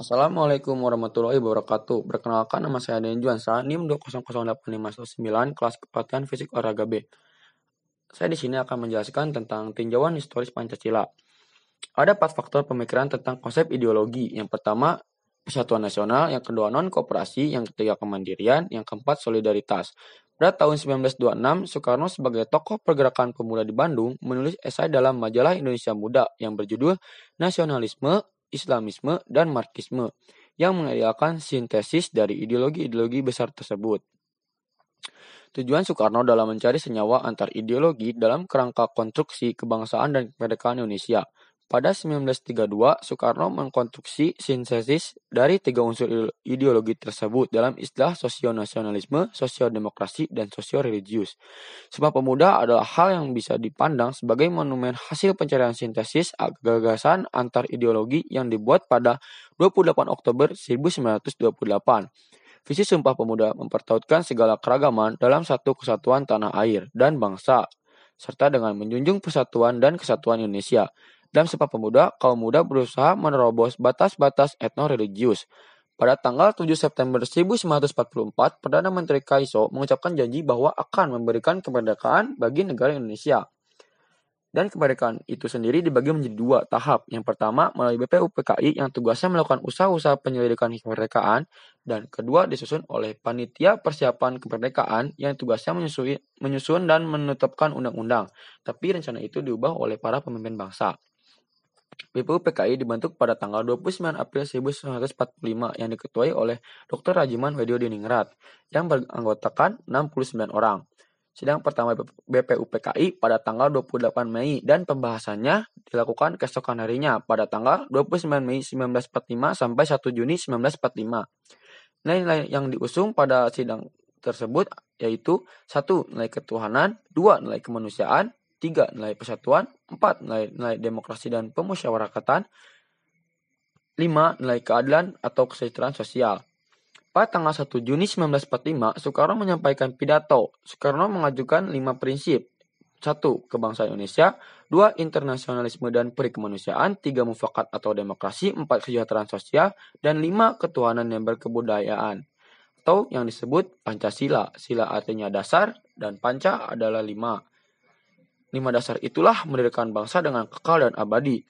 Assalamualaikum warahmatullahi wabarakatuh. Perkenalkan nama saya Dean Juansa, NIM 2008519, kelas kepelatihan fisik olahraga B. Saya di sini akan menjelaskan tentang tinjauan historis Pancasila. Ada empat faktor pemikiran tentang konsep ideologi. Yang pertama, persatuan nasional, yang kedua non-kooperasi, yang ketiga kemandirian, yang keempat solidaritas. Pada tahun 1926, Soekarno sebagai tokoh pergerakan pemuda di Bandung menulis esai dalam majalah Indonesia Muda yang berjudul Nasionalisme, Islamisme, dan Marxisme yang mengidealkan sintesis dari ideologi-ideologi besar tersebut. Tujuan Soekarno dalam mencari senyawa antar ideologi dalam kerangka konstruksi kebangsaan dan kemerdekaan Indonesia pada 1932, Soekarno mengkonstruksi sintesis dari tiga unsur ideologi tersebut dalam istilah sosionasionalisme, sosiodemokrasi, dan sosioreligius. Sebab pemuda adalah hal yang bisa dipandang sebagai monumen hasil pencarian sintesis gagasan antar ideologi yang dibuat pada 28 Oktober 1928. Visi Sumpah Pemuda mempertautkan segala keragaman dalam satu kesatuan tanah air dan bangsa, serta dengan menjunjung persatuan dan kesatuan Indonesia dalam Sumpah Pemuda, kaum muda berusaha menerobos batas-batas etno-religius. Pada tanggal 7 September 1944, Perdana Menteri Kaiso mengucapkan janji bahwa akan memberikan kemerdekaan bagi negara Indonesia. Dan kemerdekaan itu sendiri dibagi menjadi dua tahap. Yang pertama melalui BPUPKI yang tugasnya melakukan usaha-usaha penyelidikan kemerdekaan. Dan kedua disusun oleh Panitia Persiapan Kemerdekaan yang tugasnya menyusun dan menetapkan undang-undang. Tapi rencana itu diubah oleh para pemimpin bangsa. BPU PKI dibentuk pada tanggal 29 April 1945 yang diketuai oleh Dr. Rajiman Wedio Diningrat yang beranggotakan 69 orang. Sidang pertama BPU PKI pada tanggal 28 Mei dan pembahasannya dilakukan keesokan harinya pada tanggal 29 Mei 1945 sampai 1 Juni 1945. Nilai-nilai yang diusung pada sidang tersebut yaitu satu nilai ketuhanan, dua nilai kemanusiaan, tiga nilai persatuan, empat nilai, nilai demokrasi dan pemusyawaratan, lima nilai keadilan atau kesejahteraan sosial. Pada tanggal 1 Juni 1945, Soekarno menyampaikan pidato. Soekarno mengajukan lima prinsip. Satu, kebangsaan Indonesia. Dua, internasionalisme dan peri kemanusiaan. Tiga, mufakat atau demokrasi. Empat, kesejahteraan sosial. Dan lima, ketuhanan yang berkebudayaan. Atau yang disebut Pancasila. Sila artinya dasar dan panca adalah lima. Lima dasar itulah mendirikan bangsa dengan kekal dan abadi.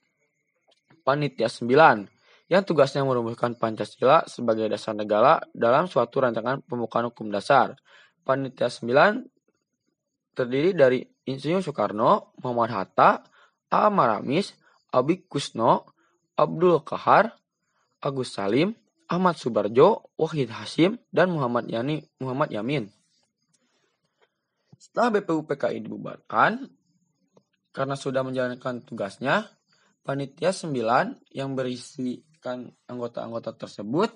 Panitia 9 yang tugasnya merumuskan Pancasila sebagai dasar negara dalam suatu rancangan pembukaan hukum dasar. Panitia 9 terdiri dari Insinyur Soekarno, Muhammad Hatta, A. Maramis, Abi Kusno, Abdul Kahar, Agus Salim, Ahmad Subarjo, Wahid Hasim, dan Muhammad Yani Muhammad Yamin. Setelah BPU PKI dibubarkan, karena sudah menjalankan tugasnya, panitia 9 yang berisikan anggota-anggota tersebut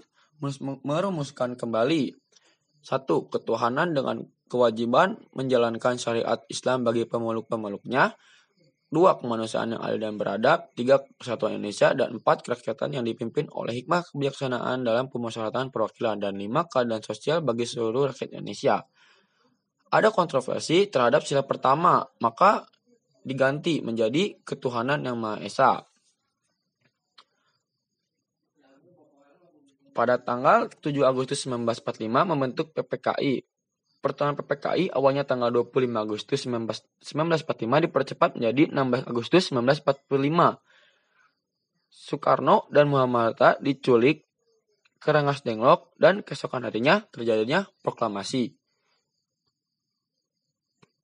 merumuskan kembali. Satu ketuhanan dengan kewajiban menjalankan syariat Islam bagi pemeluk-pemeluknya, dua kemanusiaan yang adil dan beradab, tiga kesatuan Indonesia, dan empat kerakyatan yang dipimpin oleh hikmah kebijaksanaan dalam pemusyawaratan perwakilan, dan lima keadaan sosial bagi seluruh rakyat Indonesia. Ada kontroversi terhadap sila pertama, maka diganti menjadi ketuhanan yang Maha Esa. Pada tanggal 7 Agustus 1945 membentuk PPKI. Pertemuan PPKI awalnya tanggal 25 Agustus 1945 dipercepat menjadi 16 Agustus 1945. Soekarno dan Muhammad Hatta diculik ke Rengas Denglok dan keesokan harinya terjadinya proklamasi.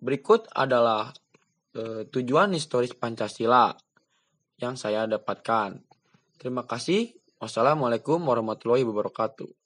Berikut adalah eh, tujuan historis Pancasila yang saya dapatkan. Terima kasih. Wassalamualaikum warahmatullahi wabarakatuh.